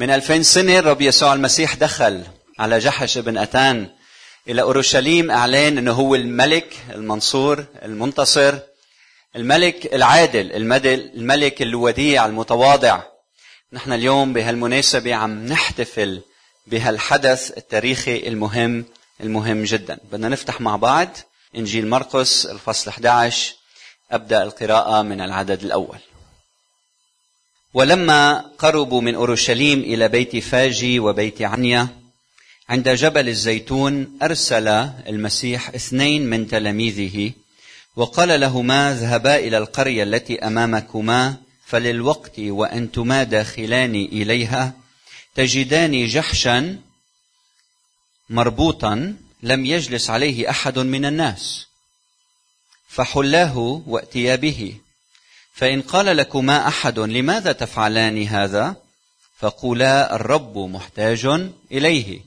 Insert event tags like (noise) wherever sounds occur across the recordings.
من ألفين سنة الرب يسوع المسيح دخل على جحش ابن أتان إلى أورشليم إعلان أنه هو الملك المنصور المنتصر الملك العادل الملك الوديع المتواضع. نحن اليوم بهالمناسبة عم نحتفل بهالحدث التاريخي المهم المهم جدا. بدنا نفتح مع بعض إنجيل مرقس الفصل 11 أبدأ القراءة من العدد الأول. ولما قربوا من أورشليم إلى بيت فاجي وبيت عنيا عند جبل الزيتون أرسل المسيح اثنين من تلاميذه وقال لهما اذهبا إلى القرية التي أمامكما فللوقت وأنتما داخلان إليها تجدان جحشا مربوطا لم يجلس عليه أحد من الناس فحلاه واتيا به. فإن قال لكما أحد لماذا تفعلان هذا؟ فقولا الرب محتاج إليه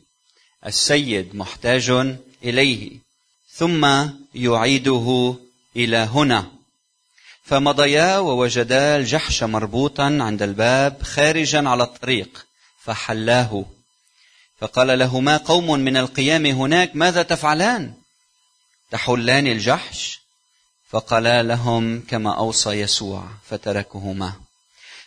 السيد محتاج إليه ثم يعيده إلى هنا. فمضيا ووجدا الجحش مربوطا عند الباب خارجا على الطريق فحلاه. فقال لهما قوم من القيام هناك ماذا تفعلان؟ تحلان الجحش؟ فقالا لهم كما أوصى يسوع فتركهما.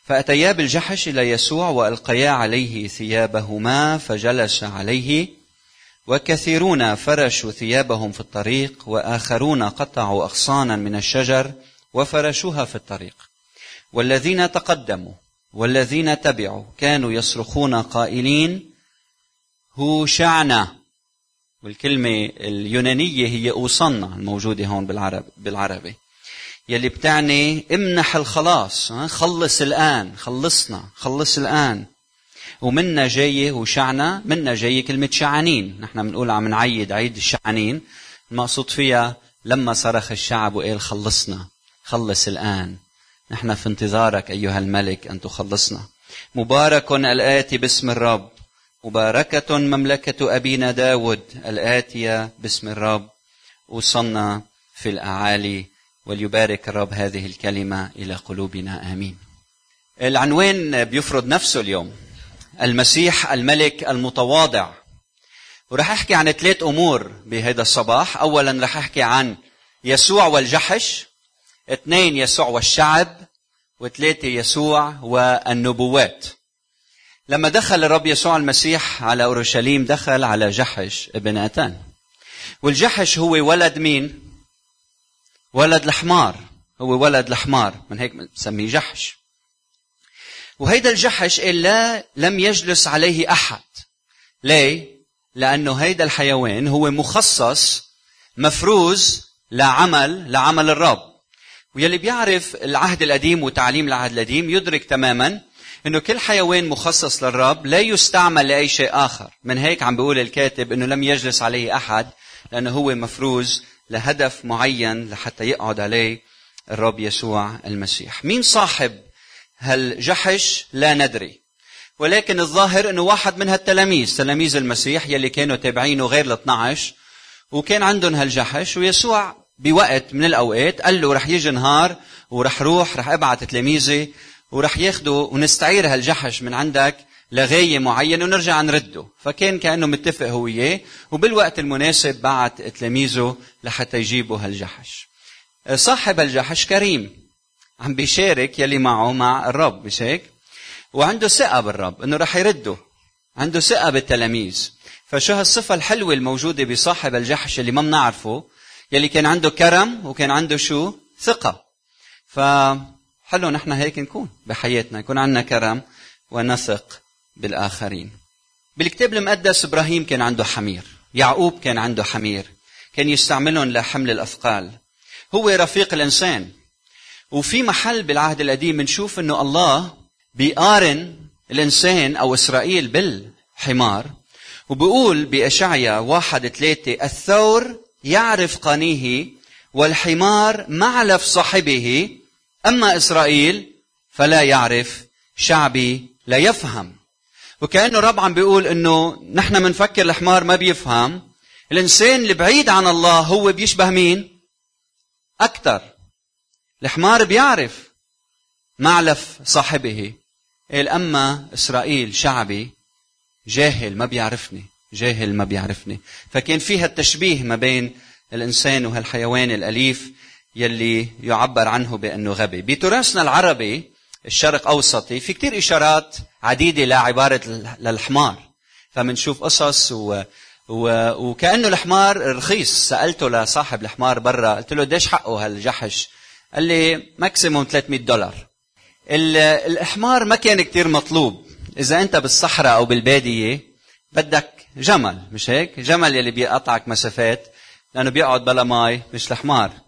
فأتيا بالجحش إلى يسوع وألقيا عليه ثيابهما فجلس عليه. وكثيرون فرشوا ثيابهم في الطريق وآخرون قطعوا أغصانا من الشجر وفرشوها في الطريق. والذين تقدموا والذين تبعوا كانوا يصرخون قائلين هوشعنا! والكلمة اليونانية هي أوصنا الموجودة هون بالعرب بالعربي. يلي بتعني امنح الخلاص خلص الآن خلصنا خلص الآن. ومنا جاية وشعنا منا جاية كلمة شعانين نحن بنقول عم نعيد عيد الشعانين المقصود فيها لما صرخ الشعب وقال خلصنا خلص الآن. نحن في انتظارك أيها الملك أن تخلصنا. مبارك الآتي باسم الرب. مباركة مملكة أبينا داود الآتية باسم الرب. وصلنا في الأعالي وليبارك الرب هذه الكلمة إلى قلوبنا. آمين. العنوان بيفرض نفسه اليوم. المسيح الملك المتواضع. ورح أحكي عن ثلاث أمور بهذا الصباح. أولا رح أحكي عن يسوع والجحش اثنين يسوع والشعب وثلاثة يسوع والنبوات. لما دخل الرب يسوع المسيح على أورشليم دخل على جحش ابن أتان. والجحش هو ولد مين؟ ولد الحمار. هو ولد الحمار. من هيك بنسميه جحش. وهيدا الجحش إلا لم يجلس عليه أحد. ليه؟ لأنه هيدا الحيوان هو مخصص مفروز لعمل لعمل الرب. ويلي بيعرف العهد القديم وتعليم العهد القديم يدرك تماما إنه كل حيوان مخصص للرب لا يستعمل لأي شيء آخر. من هيك عم بيقول الكاتب إنه لم يجلس عليه أحد لأنه هو مفروز لهدف معين لحتى يقعد عليه الرب يسوع المسيح. مين صاحب هالجحش؟ لا ندري. ولكن الظاهر إنه واحد من هالتلاميذ تلاميذ المسيح يلي كانوا تابعينه غير ال 12 وكان عندهم هالجحش. ويسوع بوقت من الأوقات قال له رح يجي نهار ورح روح رح ابعت تلاميذي ورح ياخذوا ونستعير هالجحش من عندك لغاية معينة ونرجع نرده. فكان كأنه متفق هو وياه وبالوقت المناسب بعت تلاميذه لحتى يجيبوا هالجحش. صاحب الجحش كريم. عم بيشارك يلي معه مع الرب مش هيك؟ وعنده ثقة بالرب إنه رح يرده. عنده ثقة بالتلاميذ. فشو هالصفة الحلوة الموجودة بصاحب الجحش اللي ما بنعرفه؟ يلي كان عنده كرم وكان عنده شو؟ ثقة. فحلو نحن هيك نكون بحياتنا. يكون عندنا كرم ونثق بالآخرين. بالكتاب المقدس إبراهيم كان عنده حمير يعقوب كان عنده حمير كان يستعملهم لحمل الأثقال. هو رفيق الإنسان. وفي محل بالعهد القديم بنشوف إنه الله بيقارن الإنسان أو إسرائيل بالحمار وبيقول باشعيا واحد ثلاثة الثور يعرف قانيه والحمار معلف صاحبه أما إسرائيل فلا يعرف شعبي لا يفهم. وكأنه رب عم بيقول إنه نحن بنفكر الحمار ما بيفهم. الإنسان اللي بعيد عن الله هو بيشبه مين؟ أكثر الحمار بيعرف معلف صاحبه. قال أما إسرائيل شعبي جاهل ما بيعرفني جاهل ما بيعرفني. فكان فيها التشبيه ما بين الإنسان وهالحيوان الأليف. يلي يعبر عنه بأنه غبي. بتراثنا العربي الشرق أوسطي في كتير إشارات عديدة لعبارة للحمار. فمنشوف قصص و... و... وكأنه الحمار رخيص. سألته لصاحب الحمار برا قلت له قديش حقه هالجحش؟ قال لي maximum 300 دولار. الحمار ما كان كتير مطلوب. إذا أنت بالصحراء أو بالبادية بدك جمل مش هيك؟ جمل يلي بيقطعك مسافات لأنه بيقعد بلا ماي مش الحمار.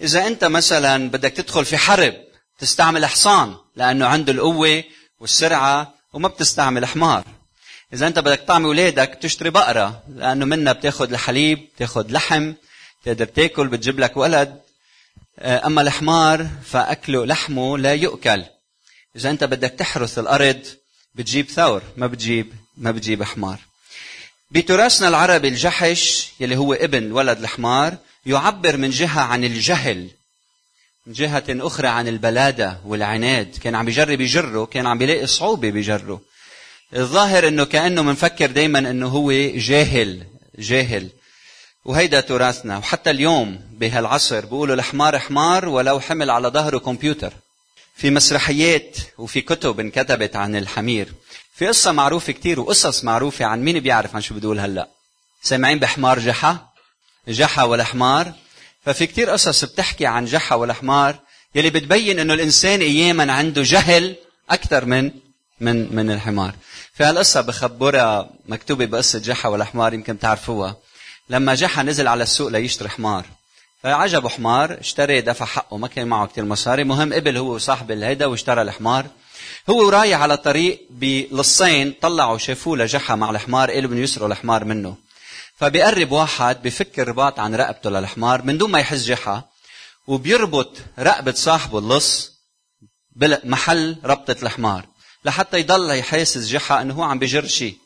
إذا أنت مثلا بدك تدخل في حرب تستعمل حصان لأنه عنده القوة والسرعة وما بتستعمل حمار. إذا أنت بدك طعم أولادك تشتري بقرة لأنه منها بتاخد الحليب بتاخد لحم تقدر تاكل بتجيب لك ولد. آه، أما الحمار فأكله لحمه لا يؤكل. إذا أنت بدك تحرث الأرض بتجيب ثور ما بتجيب ما بتجيب حمار. بتراثنا العربي الجحش يلي هو ابن ولد الحمار يعبر من جهة عن الجهل من جهة أخرى عن البلادة والعناد. كان عم بيجرب يجره كان عم بيلاقي صعوبة بجره. الظاهر إنه كأنه منفكر دائما إنه هو جاهل جاهل. وهيدا تراثنا. وحتى اليوم بهالعصر بيقولوا الحمار حمار ولو حمل على ظهره كمبيوتر. في مسرحيات وفي كتب انكتبت عن الحمير. في قصة معروفة كتير وقصص معروفة عن مين بيعرف عن شو بدول هلأ. سامعين بحمار جحا؟ جحا والحمار ففي كتير قصص بتحكي عن جحا والحمار يلي بتبين إنه الإنسان اياما عنده جهل أكثر من من من الحمار. في هالقصة بخبرها مكتوبة بقصة جحا والحمار يمكن تعرفوها لما جحا نزل على السوق ليشتري حمار. فعجبه حمار اشتري دفع حقه ما كان معه كتير مصاري. مهم قبل هو وصاحب الهيدا واشترى الحمار. هو رايح على طريق بلصين طلعوا شافوه لجحا مع الحمار قالوا بدهم يسرقوا الحمار منه. فبيقرب واحد بفك الرباط عن رقبته للحمار من دون ما يحس جحا وبيربط رقبة صاحبه اللص بمحل ربطة الحمار لحتى يضل يحاسس جحا إنه هو عم بجر شيء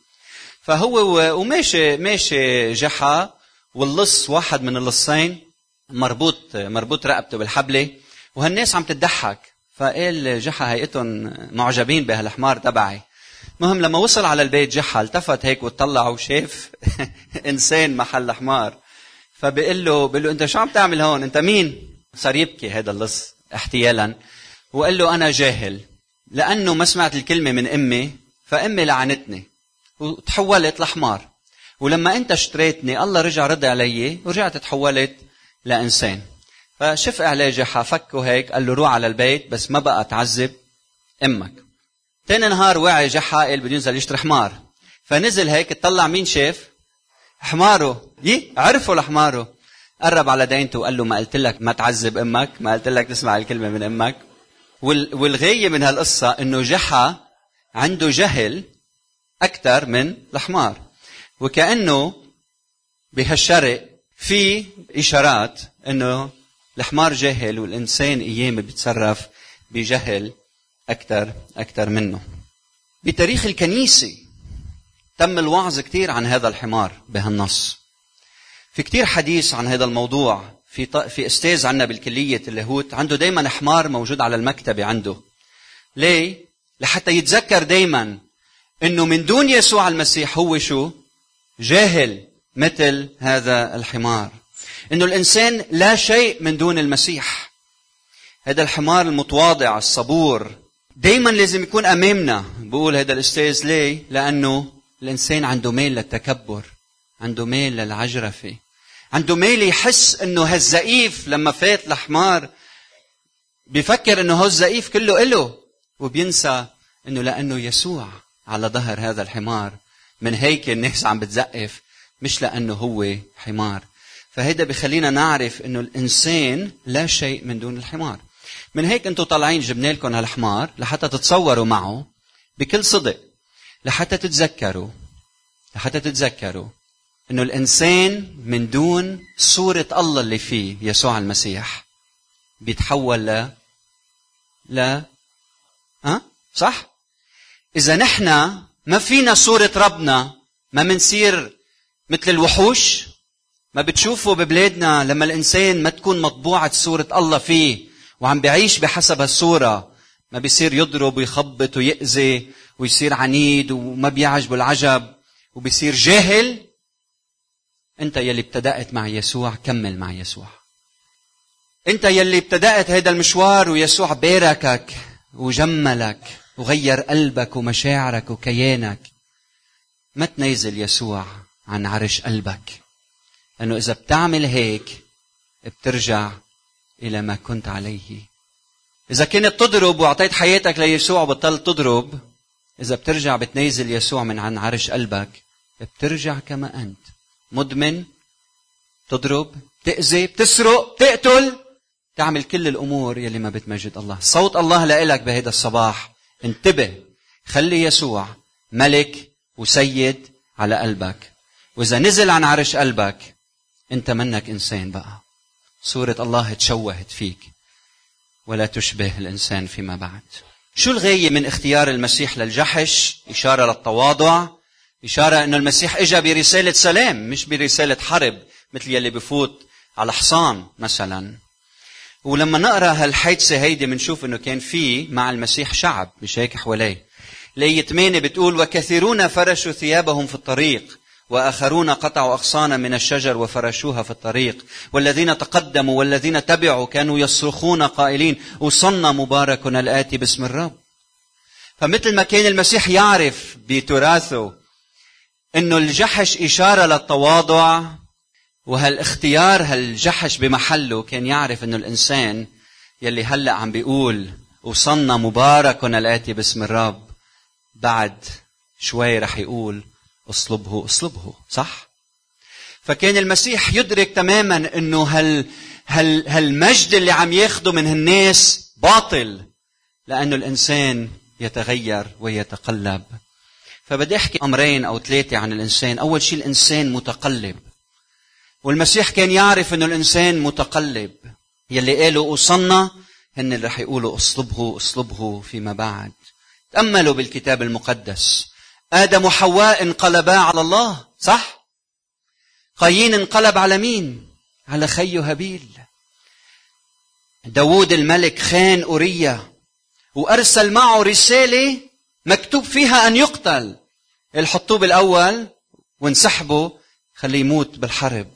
فهو وماشي ماشي جحا واللص واحد من اللصين مربوط مربوط رقبته بالحبلة وهالناس عم تضحك فقال جحا هيئتهم معجبين بهالحمار تبعي. مهم لما وصل على البيت جحا التفت هيك وطلع وشاف (laughs) إنسان محل حمار. فبيقول له بيقول له أنت شو عم تعمل هون؟ أنت مين؟ صار يبكي هذا اللص احتيالا. وقال له أنا جاهل. لأنه ما سمعت الكلمة من أمي فأمي لعنتني وتحولت لحمار. ولما أنت اشتريتني الله رجع رد علي ورجعت تحولت لإنسان. فشف عليه جحا فكه هيك قال له روح على البيت بس ما بقى تعذب أمك. تاني نهار وعي جحا قال بده ينزل يشتري حمار فنزل هيك طلع مين شاف؟ حماره. يي عرفوا لحماره. قرب على دينته وقال له ما قلت لك ما تعذب أمك ما قلت لك تسمع الكلمة من أمك. والغاية من هالقصة إنه جحا عنده جهل أكثر من الحمار. وكأنه بهالشرق في إشارات إنه الحمار جاهل والإنسان أيام بيتصرف بجهل أكثر أكثر منه. بتاريخ الكنيسة تم الوعظ كثير عن هذا الحمار بهالنص. في كثير حديث عن هذا الموضوع في ط... في أستاذ عندنا بالكلية اللاهوت عنده دائما حمار موجود على المكتبة عنده. ليه؟ لحتى يتذكر دائما إنه من دون يسوع المسيح هو شو؟ جاهل مثل هذا الحمار. إنه الإنسان لا شيء من دون المسيح. هذا الحمار المتواضع الصبور دائما لازم يكون أمامنا. بقول هذا الأستاذ ليه؟ لأنه الإنسان عنده ميل للتكبر عنده ميل للعجرفة عنده ميل يحس إنه هالزئيف لما فات الحمار بيفكر إنه هالزئيف كله إله وبينسى إنه لأنه يسوع على ظهر هذا الحمار. من هيك الناس عم بتزقف مش لأنه هو حمار. فهيدا بخلينا نعرف إنه الإنسان لا شيء من دون الحمار. من هيك أنتم طالعين جبنا لكم هالحمار لحتى تتصوروا معه بكل صدق لحتى تتذكروا لحتى تتذكروا إنه الإنسان من دون صورة الله اللي فيه يسوع المسيح بيتحول ل لا ها؟ صح؟ إذا نحن ما فينا صورة ربنا ما منصير مثل الوحوش ما بتشوفوا ببلادنا لما الإنسان ما تكون مطبوعة صورة الله فيه وعم بعيش بحسب هالصورة. ما بيصير يضرب ويخبط ويأذي ويصير عنيد وما بيعجبه العجب وبيصير جاهل. انت يلي ابتدأت مع يسوع كمل مع يسوع. انت يلي ابتدأت هذا المشوار ويسوع باركك وجملك وغير قلبك ومشاعرك وكيانك. ما تنيزل يسوع عن عرش قلبك لأنه إذا بتعمل هيك بترجع إلى ما كنت عليه. إذا كنت تضرب وأعطيت حياتك ليسوع وبطلت تضرب إذا بترجع بتنيزل يسوع من عن عرش قلبك بترجع كما أنت. مدمن تضرب تأذي بتسرق تقتل تعمل كل الأمور يلي ما بتمجد الله. صوت الله لإلك بهذا الصباح. انتبه. خلي يسوع ملك وسيد على قلبك. وإذا نزل عن عرش قلبك أنت منك إنسان بقى. صورة الله تشوهت فيك. ولا تشبه الإنسان فيما بعد. شو الغاية من اختيار المسيح للجحش؟ إشارة للتواضع. إشارة أن المسيح إجا برسالة سلام مش برسالة حرب مثل يلي بفوت على حصان مثلا. ولما نقرأ هالحادثة هيدي بنشوف إنه كان في مع المسيح شعب مش هيك حواليه لية 8 بتقول وكثيرون فرشوا ثيابهم في الطريق وآخرون قطعوا أغصانا من الشجر وفرشوها في الطريق. والذين تقدموا والذين تبعوا كانوا يصرخون قائلين وصلنا مبارك الآتي باسم الرب. فمثل ما كان المسيح يعرف بتراثه إنه الجحش إشارة للتواضع وهالاختيار هالجحش بمحله كان يعرف إنه الإنسان يلي هلأ عم بيقول وصلنا مبارك الآتي باسم الرب. بعد شوي رح يقول اصلبه اصلبه صح؟ فكان المسيح يدرك تماما إنه هال هال هالمجد اللي عم ياخده من الناس باطل لأنه الإنسان يتغير ويتقلب. فبدي أحكي أمرين أو ثلاثة عن الإنسان. أول شيء الإنسان متقلب. والمسيح كان يعرف إنه الإنسان متقلب. يلي قالوا أوصلنا هن اللي رح يقولوا اصلبه اصلبه فيما بعد. تأملوا بالكتاب المقدس. آدم وحواء انقلبا على الله صح؟ قايين انقلب على مين؟ على خيه هابيل. داوود الملك خان أورية وأرسل معه رسالة مكتوب فيها أن يقتل. الحطوه بالأول وانسحبوا خليه يموت بالحرب.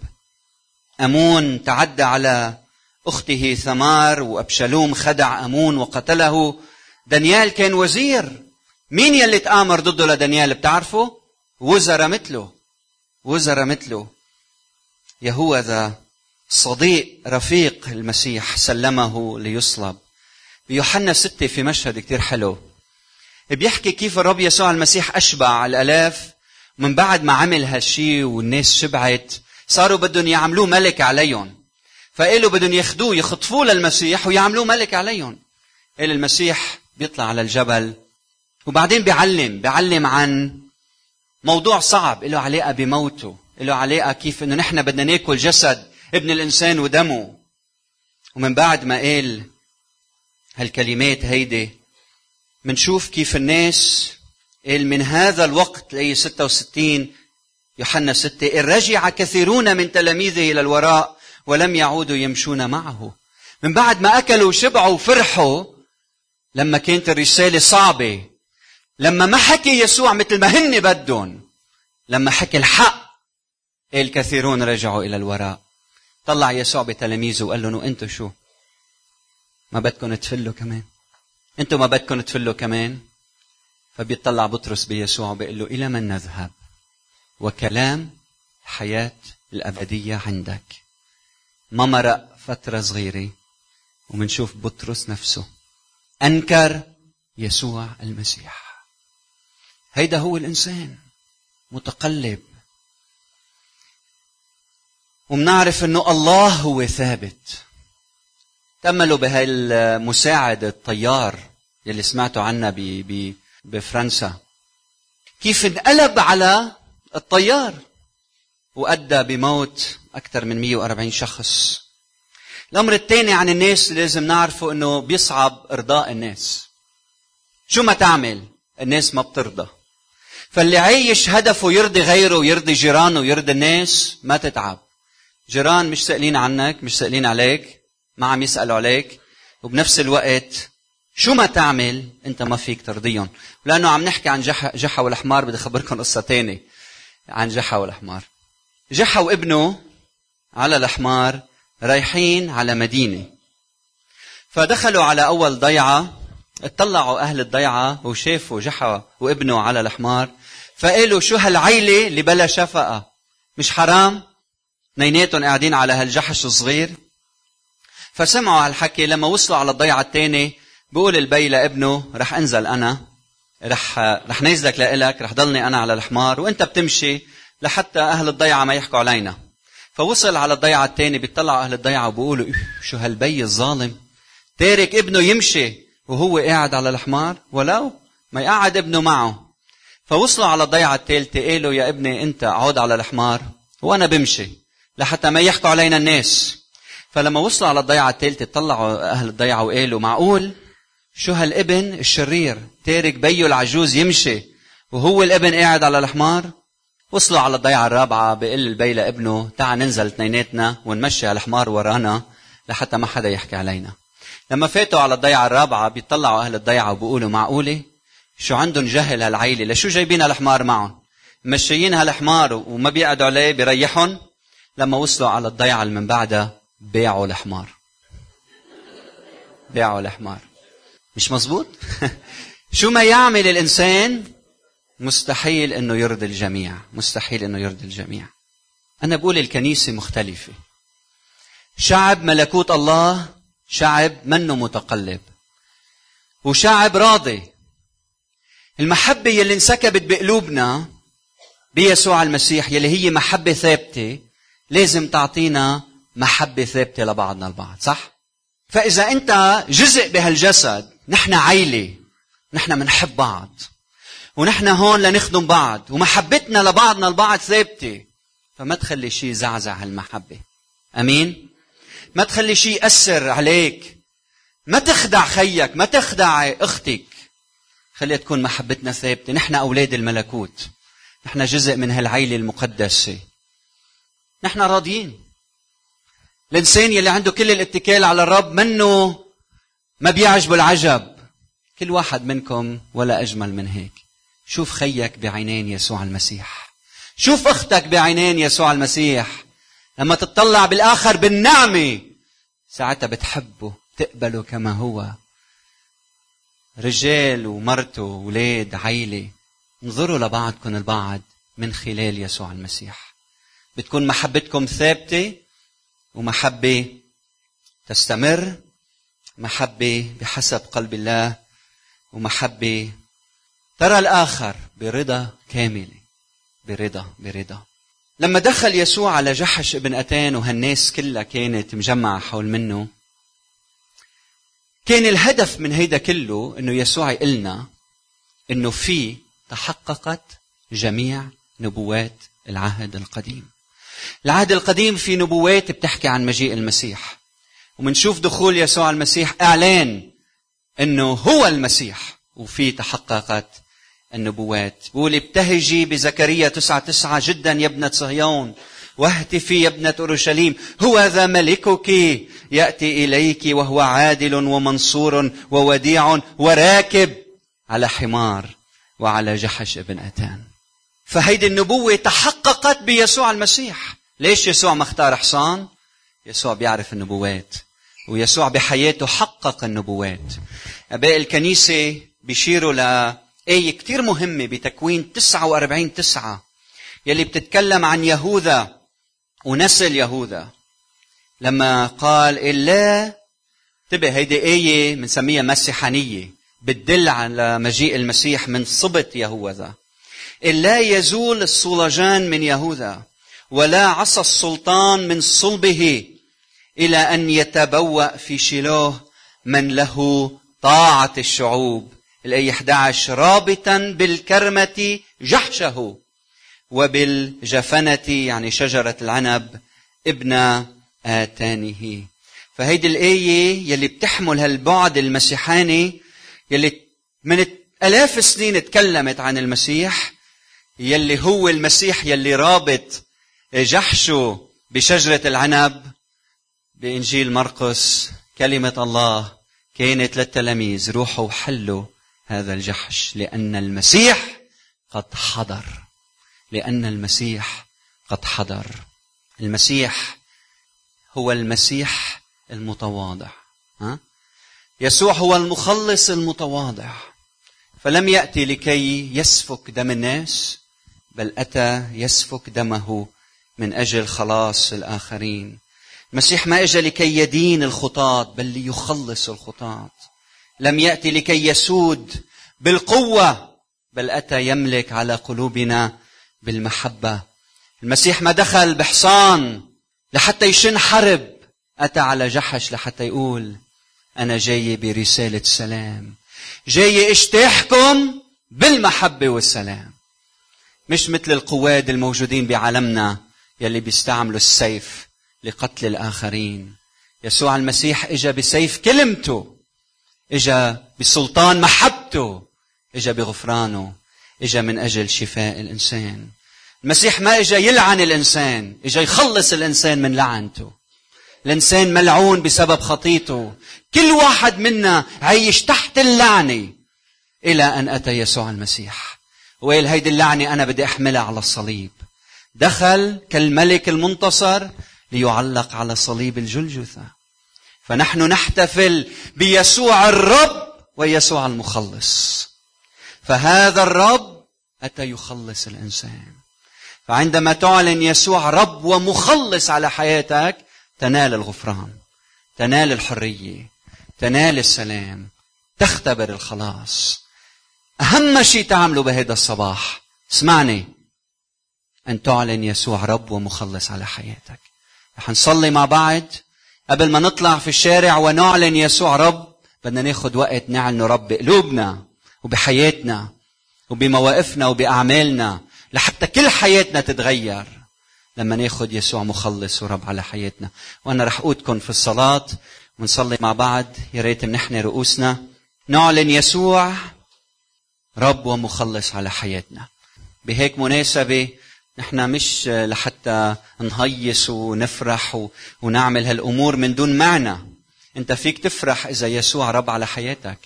أمون تعدى على أخته ثمار وأبشالوم خدع أمون وقتله. دانيال كان وزير. مين يلي تآمر ضده لدانيال بتعرفوا وزراء مثله. وزراء مثله. يهوذا صديق رفيق المسيح سلمه ليصلب. بيوحنا ستة في مشهد كتير حلو. بيحكي كيف الرب يسوع المسيح أشبع الألاف من بعد ما عمل هالشي والناس شبعت. صاروا بدهم يعملوه ملك عليهم. فقالوا بدهم ياخذوه يخطفوه للمسيح ويعملوه ملك عليهم. قال المسيح بيطلع على الجبل. وبعدين بيعلم بيعلم عن موضوع صعب له علاقة بموته له علاقة كيف إنه نحن بدنا ناكل جسد ابن الإنسان ودمه. ومن بعد ما قال هالكلمات هيدي منشوف كيف الناس قال من هذا الوقت لي 66 يوحنا 6 إن رجع كثيرون من تلاميذه إلى الوراء ولم يعودوا يمشون معه. من بعد ما أكلوا وشبعوا وفرحوا لما كانت الرسالة صعبة لما ما حكي يسوع مثل ما هن بدهم لما حكي الحق الكثيرون رجعوا إلى الوراء. طلع يسوع بتلاميذه وقال لهم وأنتم شو؟ ما بدكم تفلوا كمان؟ أنتم ما بدكم تفلوا كمان؟ فبيطلع بطرس بيسوع وبيقول له إلى من نذهب؟ وكلام الحياة الأبدية عندك. ما مرق فترة صغيرة ومنشوف بطرس نفسه. أنكر يسوع المسيح. هيدا هو الإنسان متقلب. ومنعرف إنه الله هو ثابت. تأملوا بهاي المساعد الطيار يلي سمعتوا عنها بفرنسا. كيف انقلب على الطيار؟ وأدى بموت أكثر من 140 شخص. الأمر الثاني عن الناس لازم نعرفه أنه بيصعب إرضاء الناس. شو ما تعمل الناس ما بترضى. فاللي عايش هدفه يرضي غيره ويرضي جيرانه ويرضي الناس ما تتعب. جيران مش سائلين عنك مش سائلين عليك ما عم يسألوا عليك. وبنفس الوقت شو ما تعمل انت ما فيك ترضيهم. لأنه عم نحكي عن جحا, جحا والحمار بدي أخبركم قصة تانية عن جحا والحمار. جحا وابنه على الحمار رايحين على مدينة. فدخلوا على أول ضيعة اطلعوا أهل الضيعة وشافوا جحا وابنه على الحمار فقالوا شو هالعيلة اللي بلا شفقة؟ مش حرام؟ نيناتهم قاعدين على هالجحش الصغير؟ فسمعوا هالحكي لما وصلوا على الضيعة الثانية بقول البي لابنه رح أنزل أنا رح رح نازلك لإلك رح ضلني أنا على الحمار وأنت بتمشي لحتى أهل الضيعة ما يحكوا علينا. فوصل على الضيعة الثانية بيطلعوا أهل الضيعة وبيقولوا شو هالبي الظالم؟ تارك ابنه يمشي. وهو قاعد على الحمار ولو ما يقعد ابنه معه. فوصلوا على الضيعة الثالثة قالوا يا ابني انت عود على الحمار وأنا بمشي لحتى ما يحكوا علينا الناس. فلما وصلوا على الضيعة الثالثة طلعوا أهل الضيعة وقالوا معقول؟ شو هالابن الشرير؟ تارك بيه العجوز يمشي وهو الابن قاعد على الحمار؟ وصلوا على الضيعة الرابعة بيقول البي لابنه تعال ننزل اثنيناتنا ونمشي على الحمار ورانا لحتى ما حدا يحكي علينا. لما فاتوا على الضيعة الرابعة بيطلعوا أهل الضيعة وبيقولوا معقولة؟ شو عندهم جهل هالعيلة؟ لشو جايبين هالحمار معهم؟ مشيين هالحمار وما بيقعدوا عليه بيريحهم؟ لما وصلوا على الضيعة اللي من بعدها بيعوا الحمار. بيعوا الحمار. مش مزبوط (laughs) شو ما يعمل الإنسان؟ مستحيل أنه يرضي الجميع. مستحيل أنه يرضي الجميع. أنا بقول الكنيسة مختلفة. شعب ملكوت الله شعب منه متقلب. وشعب راضي. المحبة يلي انسكبت بقلوبنا بيسوع المسيح يلي هي محبة ثابتة لازم تعطينا محبة ثابتة لبعضنا البعض صح؟ فإذا أنت جزء بهالجسد نحن عيلة. نحن منحب بعض. ونحن هون لنخدم بعض. ومحبتنا لبعضنا البعض ثابتة. فما تخلي شيء يزعزع هالمحبة. أمين؟ ما تخلي شيء يأثر عليك. ما تخدع خيك ما تخدع أختك. خليها تكون محبتنا ثابتة. نحن أولاد الملكوت. نحن جزء من هالعيلة المقدسة. نحن راضيين. الإنسان يلي عنده كل الاتكال على الرب منه ما بيعجبه العجب. كل واحد منكم ولا أجمل من هيك. شوف خيك بعينين يسوع المسيح. شوف أختك بعينين يسوع المسيح. لما تطلع بالآخر بالنعمة ساعتها بتحبه تقبله كما هو. رجال ومرته وولاد عيلة انظروا لبعضكم البعض من خلال يسوع المسيح. بتكون محبتكم ثابتة ومحبة تستمر محبة بحسب قلب الله ومحبة ترى الآخر برضا كاملة برضا برضا. لما دخل يسوع على جحش ابن أتان وهالناس كلها كانت مجمعة حول منه كان الهدف من هيدا كله إنه يسوع يقلنا إنه في تحققت جميع نبوات العهد القديم. العهد القديم في نبوات بتحكي عن مجيء المسيح. ومنشوف دخول يسوع المسيح إعلان إنه هو المسيح وفي تحققت النبوات. بقول ابتهجي بزكريا تسعة تسعة جدا يا ابنة صهيون. واهتفي يا ابنة أورشليم. هو ذا ملكك. يأتي إليك وهو عادل ومنصور ووديع وراكب على حمار وعلى جحش ابن أتان. فهيدي النبوة تحققت بيسوع المسيح. ليش يسوع ما اختار حصان؟ يسوع بيعرف النبوات. ويسوع بحياته حقق النبوات. أباء الكنيسة بيشيروا لآية كتير مهمة بتكوين 49 تسعة يلي بتتكلم عن يهوذا ونسل يهوذا. لما قال إلا انتبه هيدي آية بنسميها مسيحانية بتدل على مجيء المسيح من صبت يهوذا. إلا يزول الصولجان من يهوذا ولا عصى السلطان من صلبه إلى أن يتبوأ في شيلوه من له طاعة الشعوب. الآية 11 رابطا بالكرمة جحشه وبالجفنة يعني شجرة العنب ابن آتانه. فهيدي الآية يلي بتحمل هالبعد المسيحاني يلي من آلاف السنين تكلمت عن المسيح يلي هو المسيح يلي رابط جحشه بشجرة العنب بإنجيل مرقس. كلمة الله كانت للتلاميذ روحوا حلوا هذا الجحش لأن المسيح قد حضر. لأن المسيح قد حضر. المسيح هو المسيح المتواضع. ها؟ يسوع هو المخلص المتواضع. فلم يأتي لكي يسفك دم الناس بل أتى يسفك دمه من أجل خلاص الآخرين. المسيح ما اجى لكي يدين الخطاة بل ليخلص الخطاة لم يأتي لكي يسود بالقوة بل أتى يملك على قلوبنا بالمحبة. المسيح ما دخل بحصان لحتى يشن حرب أتى على جحش لحتى يقول أنا جاي برسالة سلام. جاي اجتاحكم بالمحبة والسلام. مش مثل القواد الموجودين بعالمنا يلي بيستعملوا السيف لقتل الآخرين. يسوع المسيح إجا بسيف كلمته. إجا بسلطان محبته إجا بغفرانه إجا من أجل شفاء الإنسان. المسيح ما إجا يلعن الإنسان إجا يخلص الإنسان من لعنته. الإنسان ملعون بسبب خطيته. كل واحد منا عايش تحت اللعنة إلى أن أتى يسوع المسيح. وقال هيدي اللعنة أنا بدي أحملها على الصليب. دخل كالملك المنتصر ليعلق على صليب الجلجثة. فنحن نحتفل بيسوع الرب ويسوع المخلص. فهذا الرب أتى يخلص الإنسان. فعندما تعلن يسوع رب ومخلص على حياتك تنال الغفران تنال الحرية تنال السلام تختبر الخلاص. أهم شيء تعمله بهذا الصباح اسمعني أن تعلن يسوع رب ومخلص على حياتك. رح نصلي مع بعض. قبل ما نطلع في الشارع ونعلن يسوع رب بدنا ناخذ وقت نعلن رب بقلوبنا وبحياتنا وبمواقفنا وبأعمالنا لحتى كل حياتنا تتغير لما ناخذ يسوع مخلص ورب على حياتنا. وأنا رح اقودكم في الصلاة ونصلي مع بعض. يا ريت منحني رؤوسنا نعلن يسوع رب ومخلص على حياتنا. بهيك مناسبة نحن مش لحتى نهيص ونفرح ونعمل هالأمور من دون معنى. انت فيك تفرح إذا يسوع رب على حياتك.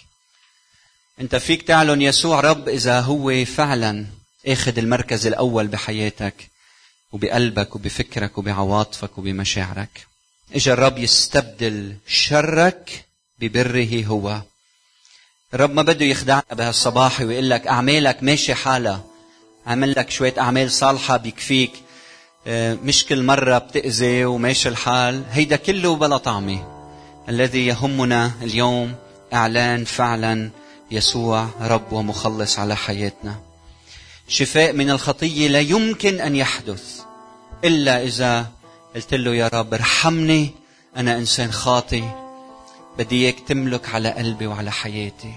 انت فيك تعلن يسوع رب إذا هو فعلا آخذ المركز الأول بحياتك وبقلبك وبفكرك وبعواطفك وبمشاعرك. اجى الرب يستبدل شرك ببره هو. الرب ما بده يخدعنا بهالصباح ويقول لك أعمالك ماشي حالها. عمل لك شوية أعمال صالحة بيكفيك آه، مش كل مرة بتأذي وماشي الحال. هيدا كله بلا طعمة. الذي يهمنا اليوم إعلان فعلا يسوع رب ومخلص على حياتنا. شفاء من الخطية لا يمكن أن يحدث إلا إذا قلت له يا رب ارحمني أنا إنسان خاطي بدي إياك تملك على قلبي وعلى حياتي.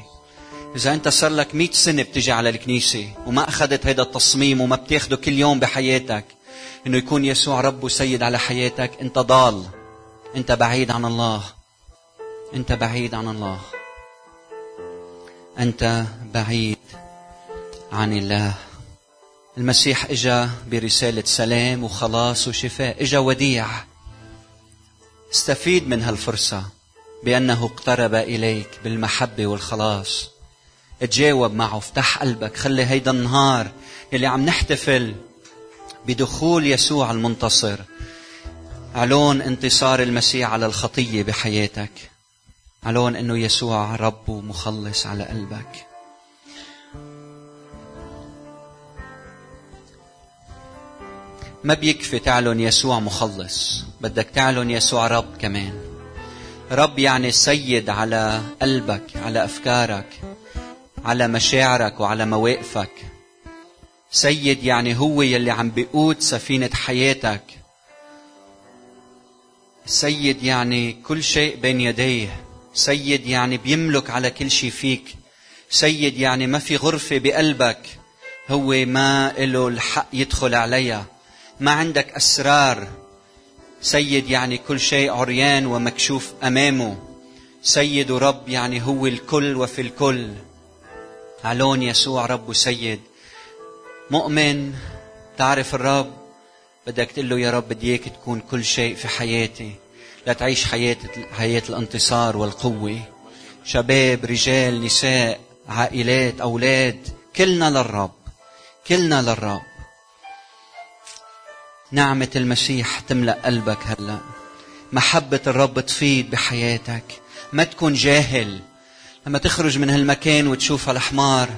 إذا أنت صار لك مئة سنة بتجي على الكنيسة وما أخذت هذا التصميم وما بتاخده كل يوم بحياتك إنه يكون يسوع رب وسيد على حياتك أنت ضال أنت بعيد عن الله أنت بعيد عن الله أنت بعيد عن الله. المسيح إجا برسالة سلام وخلاص وشفاء إجا وديع. استفيد من هالفرصة بأنه اقترب إليك بالمحبة والخلاص. تجاوب معه افتح قلبك خلي هيدا النهار يلي عم نحتفل بدخول يسوع المنتصر. علون انتصار المسيح على الخطية بحياتك. علون إنه يسوع رب ومخلص على قلبك. ما بيكفي تعلن يسوع مخلص بدك تعلن يسوع رب كمان. رب يعني سيد على قلبك على أفكارك. على مشاعرك وعلى مواقفك. سيد يعني هو يلي عم بيقود سفينة حياتك. سيد يعني كل شيء بين يديه. سيد يعني بيملك على كل شيء فيك. سيد يعني ما في غرفة بقلبك هو ما له الحق يدخل عليها. ما عندك أسرار. سيد يعني كل شيء عريان ومكشوف أمامه. سيد ورب يعني هو الكل وفي الكل. علون يسوع رب وسيد. مؤمن تعرف الرب. بدك تقول له يا رب بدي إياك تكون كل شيء في حياتي. لا تعيش حياة حياة الانتصار والقوة. شباب رجال نساء عائلات أولاد كلنا للرب. كلنا للرب. نعمة المسيح تملأ قلبك هلأ. محبة الرب تفيض بحياتك. ما تكون جاهل. لما تخرج من هالمكان وتشوف الحمار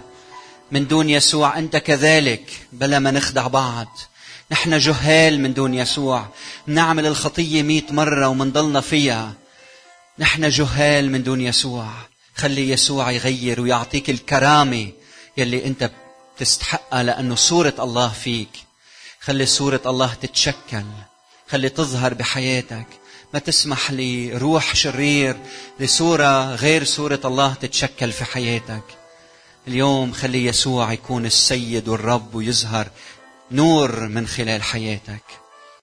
من دون يسوع أنت كذلك بلا ما نخدع بعض. نحن جهال من دون يسوع نعمل الخطية مئة مرة ومنضلنا فيها. نحن جهال من دون يسوع خلي يسوع يغير ويعطيك الكرامة يلي أنت تستحقها لأنه صورة الله فيك. خلي صورة الله تتشكل خلي تظهر بحياتك. ما تسمح لروح شرير لصورة غير صورة الله تتشكل في حياتك. اليوم خلي يسوع يكون السيد والرب ويظهر نور من خلال حياتك.